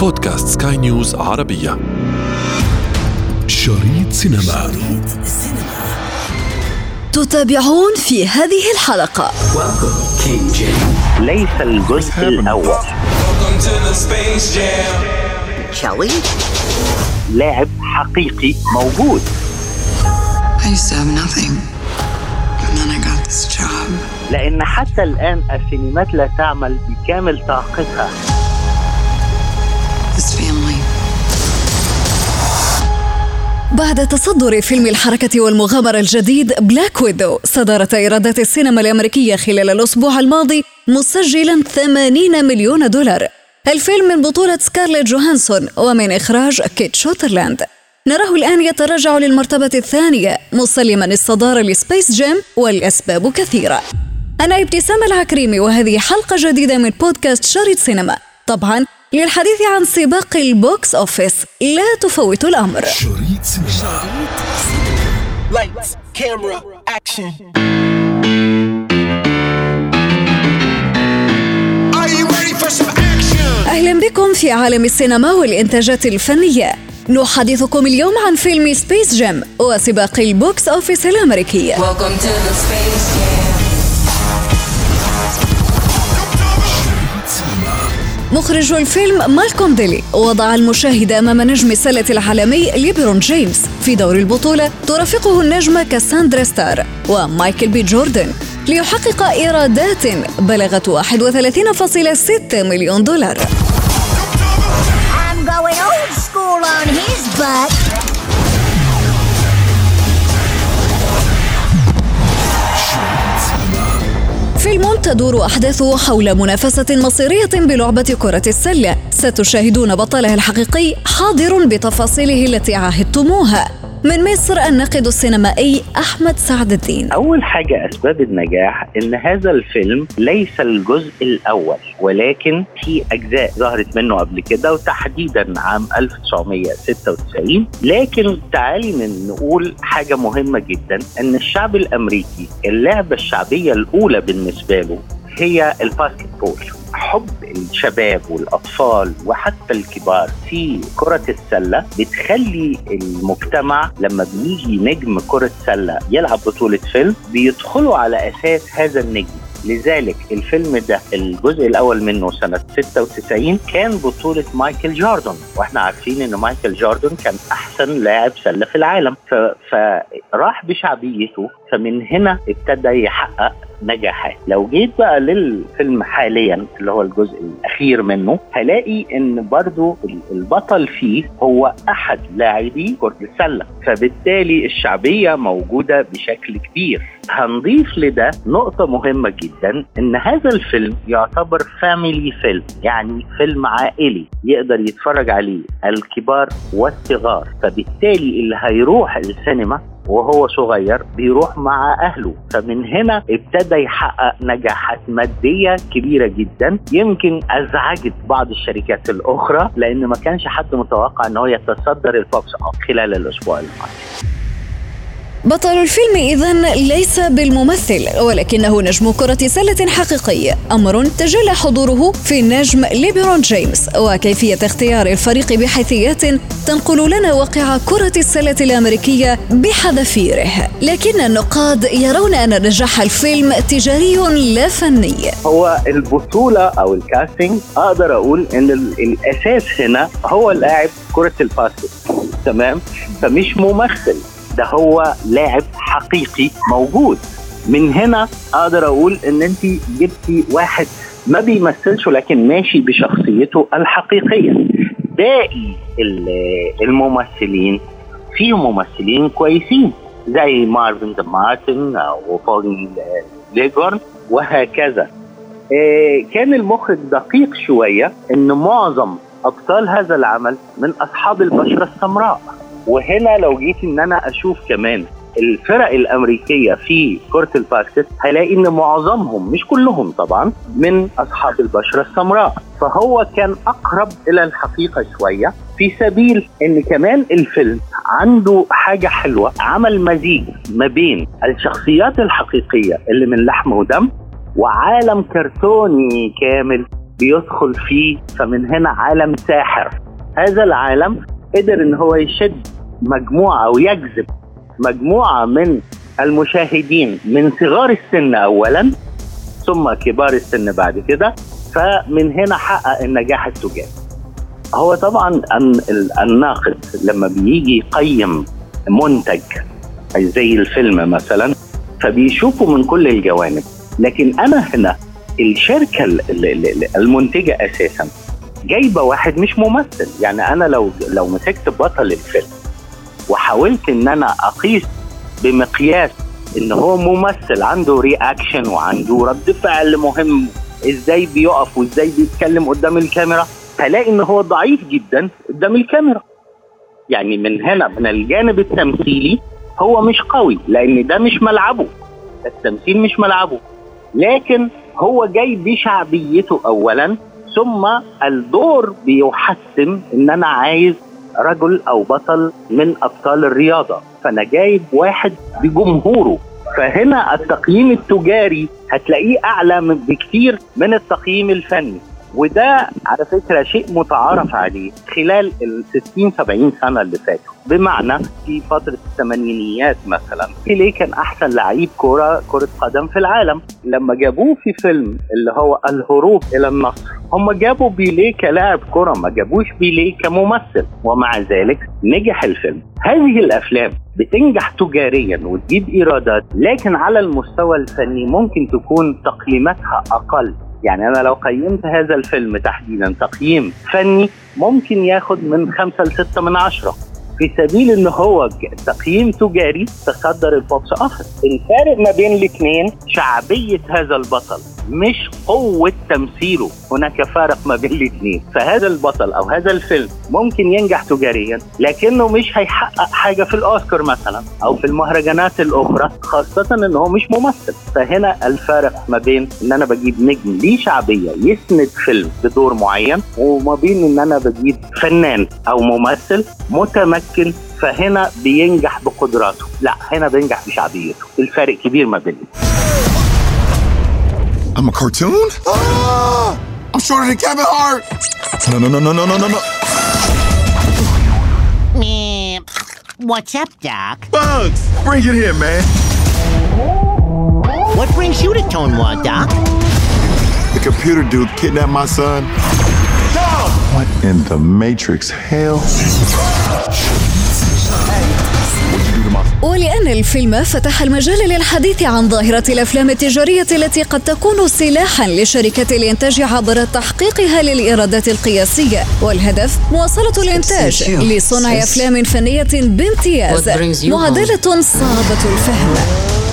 بودكاست سكاي نيوز عربية. شريط سينما. شريط تتابعون في هذه الحلقة. ليس الجزء الأول. Shall لاعب حقيقي موجود. I used to have nothing. And then I got this job. لأن حتى الآن السينمات لا تعمل بكامل طاقتها. بعد تصدر فيلم الحركة والمغامرة الجديد Black Widow صدرت إيرادات السينما الأمريكية خلال الأسبوع الماضي مسجلا 80 مليون دولار. الفيلم من بطولة سكارليت جوهانسون ومن إخراج كيت شورتلاند. نراه الآن يتراجع للمرتبة الثانية مسلما الصدارة ل Space Jam والأسباب كثيرة. أنا إبتسام العكريمي وهذه حلقة جديدة من بودكاست شريط سينما. طبعا للحديث عن سباق ال box office. لا تفوت الأمر. شريط سينما. Lights, camera, action. أهلا بكم في عالم السينما والإنتاجات الفنية. نحدثكم اليوم عن فيلم Space Jam وسباق ال box office الأمريكي. Welcome to the Space Jam. مخرج الفيلم مالكوم ديلي وضع المشاهد أمام نجم السلة العالمي ليبرون جيمس في دور البطولة ترافقه النجمة كاساندرا ستار ومايكل بي جوردن ليحقق إيرادات بلغت 31.6 مليون دولار I'm going old school on his butt. تدور أحداثه حول منافسة مصيرية بلعبة كرة السلة. ستشاهدون بطلها الحقيقي حاضر بتفاصيله التي عهدتموها من مصر الناقد السينمائي أحمد سعد الدين. أول حاجة أسباب النجاح إن هذا الفيلم ليس الجزء الأول ولكن في أجزاء ظهرت منه قبل كده وتحديدا عام 1996 لكن تعالي من نقول حاجة مهمة جدا إن الشعب الأمريكي اللعبة الشعبية الأولى بالنسبة له هي ال basketball حب الشباب والأطفال وحتى الكبار في كرة السلة بتخلي المجتمع لما بيجي نجم كرة سلة يلعب بطولة فيلم بيدخلوا على أساس هذا النجم لذلك الفيلم ده الجزء الأول منه سنة 96 كان بطولة مايكل جوردن وإحنا عارفين إن مايكل جوردن كان أحسن لاعب سلة في العالم. فراح بشعبيته فمن هنا ابتدى يحقق نجاحات لو جيت بقى للفيلم حاليا اللي هو الجزء الأخير منه هلاقي إن برضو البطل فيه هو أحد لاعبي كرة السلة. فبالتالي الشعبية موجودة بشكل كبير. هنضيف لده نقطة مهمة جدا إن هذا الفيلم يعتبر فاميلي فيلم يعني فيلم عائلي يقدر يتفرج عليه الكبار والصغار. فبالتالي اللي هيروح السينما وهو صغير بيروح مع أهله. فمن هنا ابتدى يحقق نجاحات مادية كبيرة جدا. يمكن أزعجت بعض الشركات الأخرى لأن ما كانش حد متوقع إن هو يتصدر ال box office خلال الأسبوع الماضي. بطل الفيلم إذا ليس بالممثل ولكنه نجم كرة سلة حقيقي. أمر تجلى حضوره في النجم ليبرون جيمس. وكيفية اختيار الفريق بحيثيات تنقل لنا واقع كرة السلة الأمريكيية بحذافيره. لكن النقاد يرون أن نجاح الفيلم تجاري لا فني. هو البطولة أو الكاستنج أقدر أقول ال- الأساس هنا هو لاعب كرة الباسكت. تمام؟ فمش ممثل. ده هو لاعب حقيقي موجود. من هنا أقدر أقول إن أنت جبتي واحد ما بيمثلش لكن ماشي بشخصيته الحقيقية. باقي ال- الممثلين في ممثلين كويسين زي مارفن مارتن وبول ليجورن وهكذا. آه، كان المخرج دقيق شوية إن معظم أبطال هذا العمل من أصحاب البشرة السمراء. وهنا لو جيت إن أنا أشوف كمان الفرق الأمريكية في كرة ال basket هلاقي إن معظمهم مش كلهم طبعا من أصحاب البشرة السمراء. فهو كان أقرب إلى الحقيقة شوية في سبيل إن كمان الفيلم عنده حاجة حلوة عمل مزيج ما بين الشخصيات الحقيقية اللي من لحم ودم وعالم كرتوني كامل بيدخل فيه فمن هنا عالم ساحر. هذا العالم قدر إن هو يشد مجموعة أو يجذب مجموعة من المشاهدين من صغار السن اولا ثم كبار السن بعد كده فمن هنا حقق النجاح التجاري. هو طبعا الناقد لما بيجي يقيم منتج زي الفيلم مثلا فبيشوفوا من كل الجوانب. لكن أنا هنا الشركة المنتجة أساسا جايبة واحد مش ممثل. يعني أنا لو لو مسكت بطل الفيلم وحاولت إن أنا أقيس بمقياس إن هو ممثل عنده رياكشن وعنده رد فعل مهم إزاي بيقف وإزاي بيتكلم قدام الكاميرا هلاقي إن هو ضعيف جدا قدام الكاميرا. يعني من هنا من الجانب التمثيلي هو مش قوي لأن ده مش ملعبه التمثيل مش ملعبه. لكن هو جاي بشعبيته اولا ثم الدور بيحسن إن أنا عايز رجل أو بطل من أبطال الرياضة فانا جايب واحد بجمهوره. فهنا التقييم التجاري هتلاقيه أعلى بكثير من التقييم الفني. وده على فكرة شيء متعارف عليه خلال ال 60 70 سنة اللي فاتوا. بمعنى في فترة الثمانينيات مثلا بيليه كان أحسن لعيب كره كرة قدم في العالم. لما جابوه في فيلم اللي هو الهروب إلى النصر هم جابوا بيليه كلاعب كره ما جابوش بيليه كممثل. ومع ذلك نجح الفيلم. هذه الأفلام بتنجح تجاريا وتجيب إيرادات لكن على المستوى الفني ممكن تكون تقييماتها أقل. يعني أنا لو قيمت هذا الفيلم تحديدا تقييم فني ممكن ياخد من خمسة لستة من عشرة. في سبيل إن هو تقييم تجاري تصدر ال box office الفارق ما بين الاثنين شعبية هذا البطل. مش قوة تمثيله. هناك فارق ما بين الاثنين. فهذا البطل أو هذا الفيلم ممكن ينجح تجاريا لكنه مش هيحقق حاجة في الأوسكار مثلا أو في المهرجانات الأخرى خاصة إن هو مش ممثل. فهنا الفارق ما بين إن أنا بجيب نجم ليه شعبية يسند فيلم بدور معين وما بين إن أنا بجيب فنان أو ممثل متمكن. فهنا بينجح بقدراته. لا هنا بينجح بشعبيته. الفارق كبير ما بينهم. I'm a cartoon? Ah! I'm shorter than Kevin Hart! No, no, no, no, no, no, no, no. Meh. What's up, Doc? Bugs! Bring it here, man. What brings you to Tonewall, Doc? The computer dude kidnapped my son. What in the Matrix hell? ولأن الفيلم فتح المجال للحديث عن ظاهرة الأفلام التجارية التي قد تكون سلاحا لشركة الإنتاج عبر تحقيقها للإيرادات القياسية. والهدف مواصلة الإنتاج لصنع أفلام فنية بامتياز معادلة صعبة الفهم.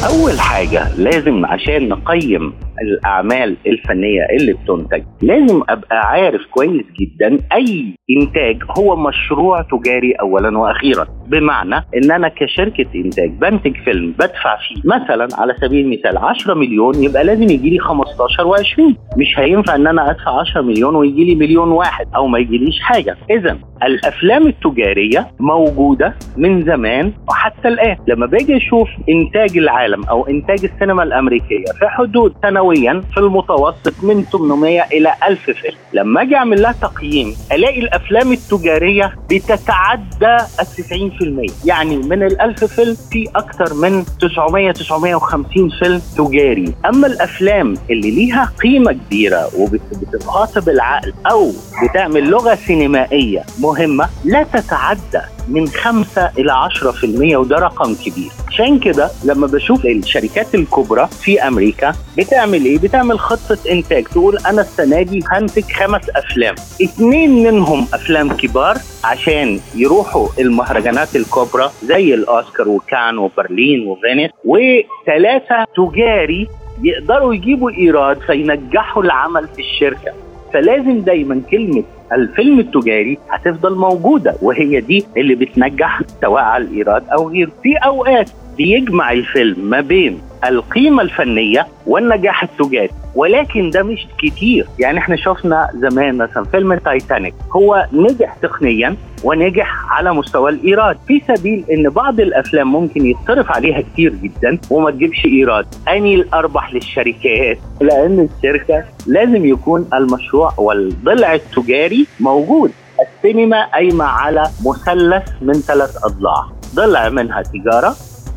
أول حاجة لازم عشان نقيم الأعمال الفنية اللي بتنتج. لازم أبقى عارف كويس جدا أي إنتاج هو مشروع تجاري اولا وأخيرا. بمعنى إن أنا كشركة إنتاج بنتج فيلم بدفع فيه مثلا على سبيل المثال 10 مليون يبقى لازم يجي لي 15 و20 مش هينفع إن أنا أدفع 10 مليون ويجي لي مليون واحد أو ما يجيليش حاجة. اذا الأفلام التجارية موجودة من زمان وحتى الآن. لما باجي أشوف إنتاج العالم أو إنتاج السينما الأمريكية في حدود سنويا في المتوسط من 800 إلى 1000 فيلم. لما أجي أعمل لها تقييم ألاقي الأفلام التجارية بتتعدى ال 90% يعني من ال 1000 فيلم في أكثر من 900 950 فيلم تجاري. أما الأفلام اللي ليها قيمة كبيرة وبتخاطب العقل أو بتعمل لغة سينمائية مهمة لا تتعدى من 5 إلى 10% وده رقم كبير. عشان كده لما بشوف الشركات الكبرى في أمريكا بتعمل إيه؟ بتعمل خطة إنتاج تقول أنا السنة دي هنتج خمس أفلام. اثنين منهم أفلام كبار عشان يروحوا المهرجانات الكبرى زي الأوسكار وكان وبرلين وفينيس وثلاثه تجاري يقدروا يجيبوا إيراد فينجحوا العمل في الشركة. فلازم دايما كلمة الفيلم التجاري هتفضل موجودة وهي دي اللي بتنجح سواء على الإيراد أو غيره. في أوقات بيجمع الفيلم ما بين القيمة الفنية والنجاح التجاري ولكن ده مش كتير. يعني إحنا شفنا زمان مثلا فيلم تايتانيك هو نجح تقنيا ونجح على مستوى الإيراد. في سبيل إن بعض الأفلام ممكن يتصرف عليها كتير جدا وما تجيبش إيراد. أني الاربح للشركات لأن الشركة لازم يكون المشروع والضلع التجاري موجود. السينما قايمة على مثلث من ثلاث أضلاع ضلع منها تجارة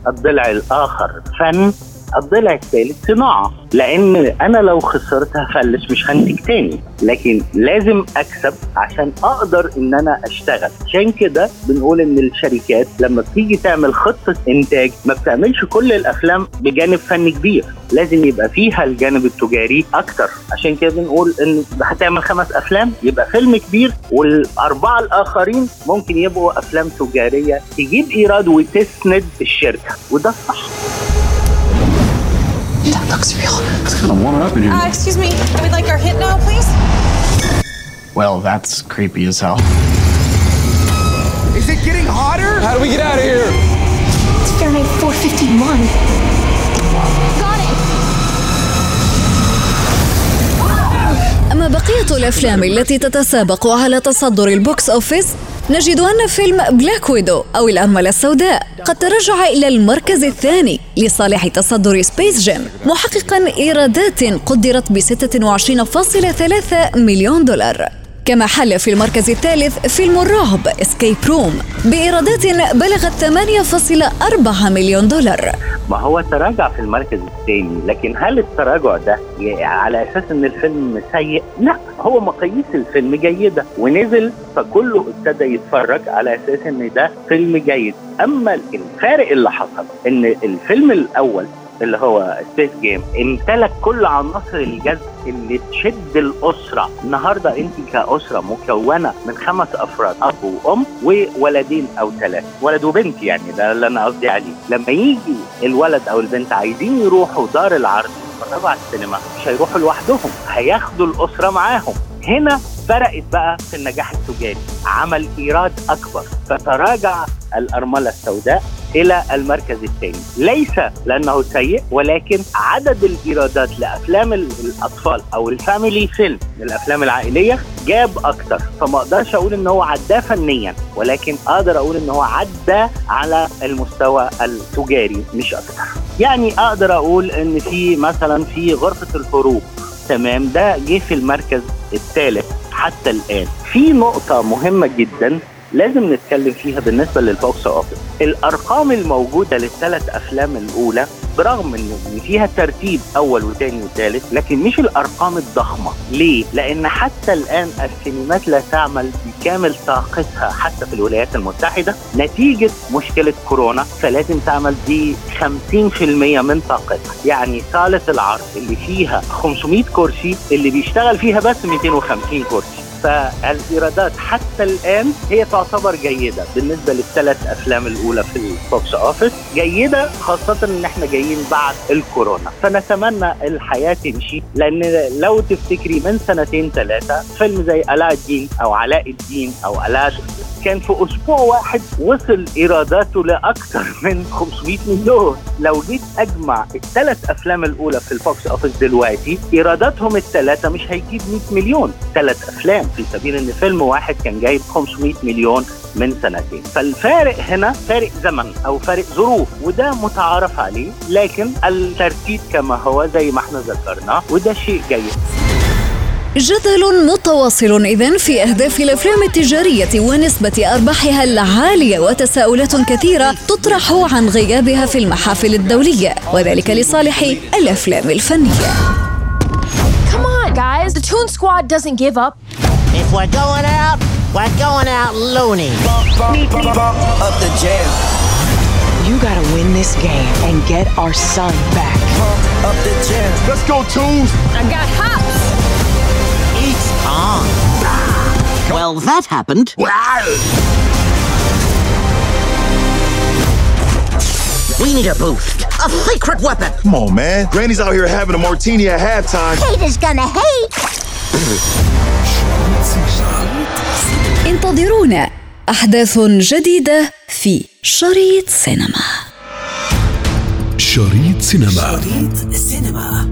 الضلع الآخر. فن الضلع الثالث صناعه لأن أنا لو خسرت هفلس مش هنتج تاني. لكن لازم أكسب عشان أقدر إن أنا أشتغل. عشان كده بنقول إن الشركات لما بتيجي تعمل خطة إنتاج ما بتعملش كل الأفلام بجانب فني كبير. لازم يبقى فيها الجانب التجاري أكتر. عشان كده بنقول إن هتعمل خمس أفلام يبقى فيلم كبير والأربعة الآخرين ممكن يبقوا أفلام تجارية تجيب إيراد وتسند الشركة. وده الصح looks real. It's kind of warming up in here. Uh, excuse me. We'd like our hint now, please. Well, that's creepy as hell. Is it getting hotter? How do we get out of here? It's Fahrenheit 451. Got it. أما بقية الأفلام التي تتسابق على تصدر ال box office نجد أن فيلم Black Widow أو الأرملة السوداء قد تراجع إلى المركز الثاني لصالح تصدر Space Jam محققا إيرادات قدرت ب 26.3 مليون دولار. كما حل في المركز الثالث فيلم الرعب Escape Room بإيرادات بلغت 8.4 مليون دولار. ما هو تراجع في المركز الثاني لكن هل التراجع ده على أساس إن الفيلم سيء؟ لا هو مقاييس الفيلم جيدة ونزل فكله ابتدى يتفرج على أساس إن ده فيلم جيد. أما الفارق اللي حصل إن الفيلم الأول اللي هو Space Jam امتلك كل عناصر الجذب اللي تشد الأسرة. النهارده أنت كأسرة مكونة من خمس أفراد أب وأم وولدين أو ثلاثة. ولد وبنت يعني ده اللي أنا قصدي عليه. لما يجي الولد أو البنت عايزين يروحوا دار العرض يتفرجوا على السينما مش هيروحوا لوحدهم هياخدوا الأسرة معاهم. هنا فرقت بقى في النجاح التجاري. عمل إيراد أكبر. فتراجع الأرملة السوداء إلى المركز الثاني. ليس لأنه سيء ولكن عدد الإيرادات لأفلام الأطفال أو ال family film الافلام العائلية جاب أكتر فما أقدرش أقول إن هو عداه فنيا ولكن أقدر أقول إن هو عدى على المستوى التجاري مش أكتر يعني أقدر أقول إن في مثلا في غرفة الهروب تمام ده جه في المركز الثالث حتى الآن. في نقطة مهمة جدا لازم نتكلم فيها بالنسبة لل box office. الأرقام الموجودة للثلاث أفلام الأولى برغم إن فيها ترتيب أول وثاني وثالث لكن مش الأرقام الضخمة. ليه؟ لأن حتى الآن السينمات لا تعمل بكامل طاقتها حتى في الولايات المتحدة. نتيجة مشكلة كورونا فلازم تعمل ب 50% من طاقتها. يعني صالة العرض اللي فيها 500 كرسي اللي بيشتغل فيها بس 250 كرسي. فالإيرادات حتى الآن هي تعتبر جيدة بالنسبة للثلاث أفلام الأولى في ال box office. جيدة خاصة إن إحنا جايين بعد الكورونا. فنتمنى الحياة تمشي لأن لو تفتكري من سنتين ثلاثة فيلم زي علاء الدين أو علاء الدين أو علاء كان في أسبوع واحد وصل إيراداته لاكثر من 500 مليون. لو جيت أجمع الثلاث أفلام الأولى في ال box office دلوقتي إيراداتهم الثلاثة مش هيجيب 100 مليون. ثلاث أفلام في سبيل إن فيلم واحد كان جايب 500 مليون من سنتين. فالفارق هنا فارق زمن أو فارق ظروف وده متعارف عليه. لكن الترتيب كما هو زي ما إحنا ذكرنا وده شيء جيد. جدل متواصل إذا في أهداف الأفلام التجارية ونسبة أرباحها العالية وتساؤلات كثيرة تطرح عن غيابها في المحافل الدولية وذلك لصالح الأفلام الفنية. Come on, guys. The Toon Squad doesn't give up. If we're going out, we're going out loony. Up the jam. You gotta win this game and get our son back. Up the jam. Let's go, Toons. I got hops. Well, that happened. We need a boost. A secret weapon. Come on, man. Granny's out here having a martini at halftime. Haters gonna hate. انتظرونا أحداث جديدة في شريط سينما. شريط سينما شريط سينما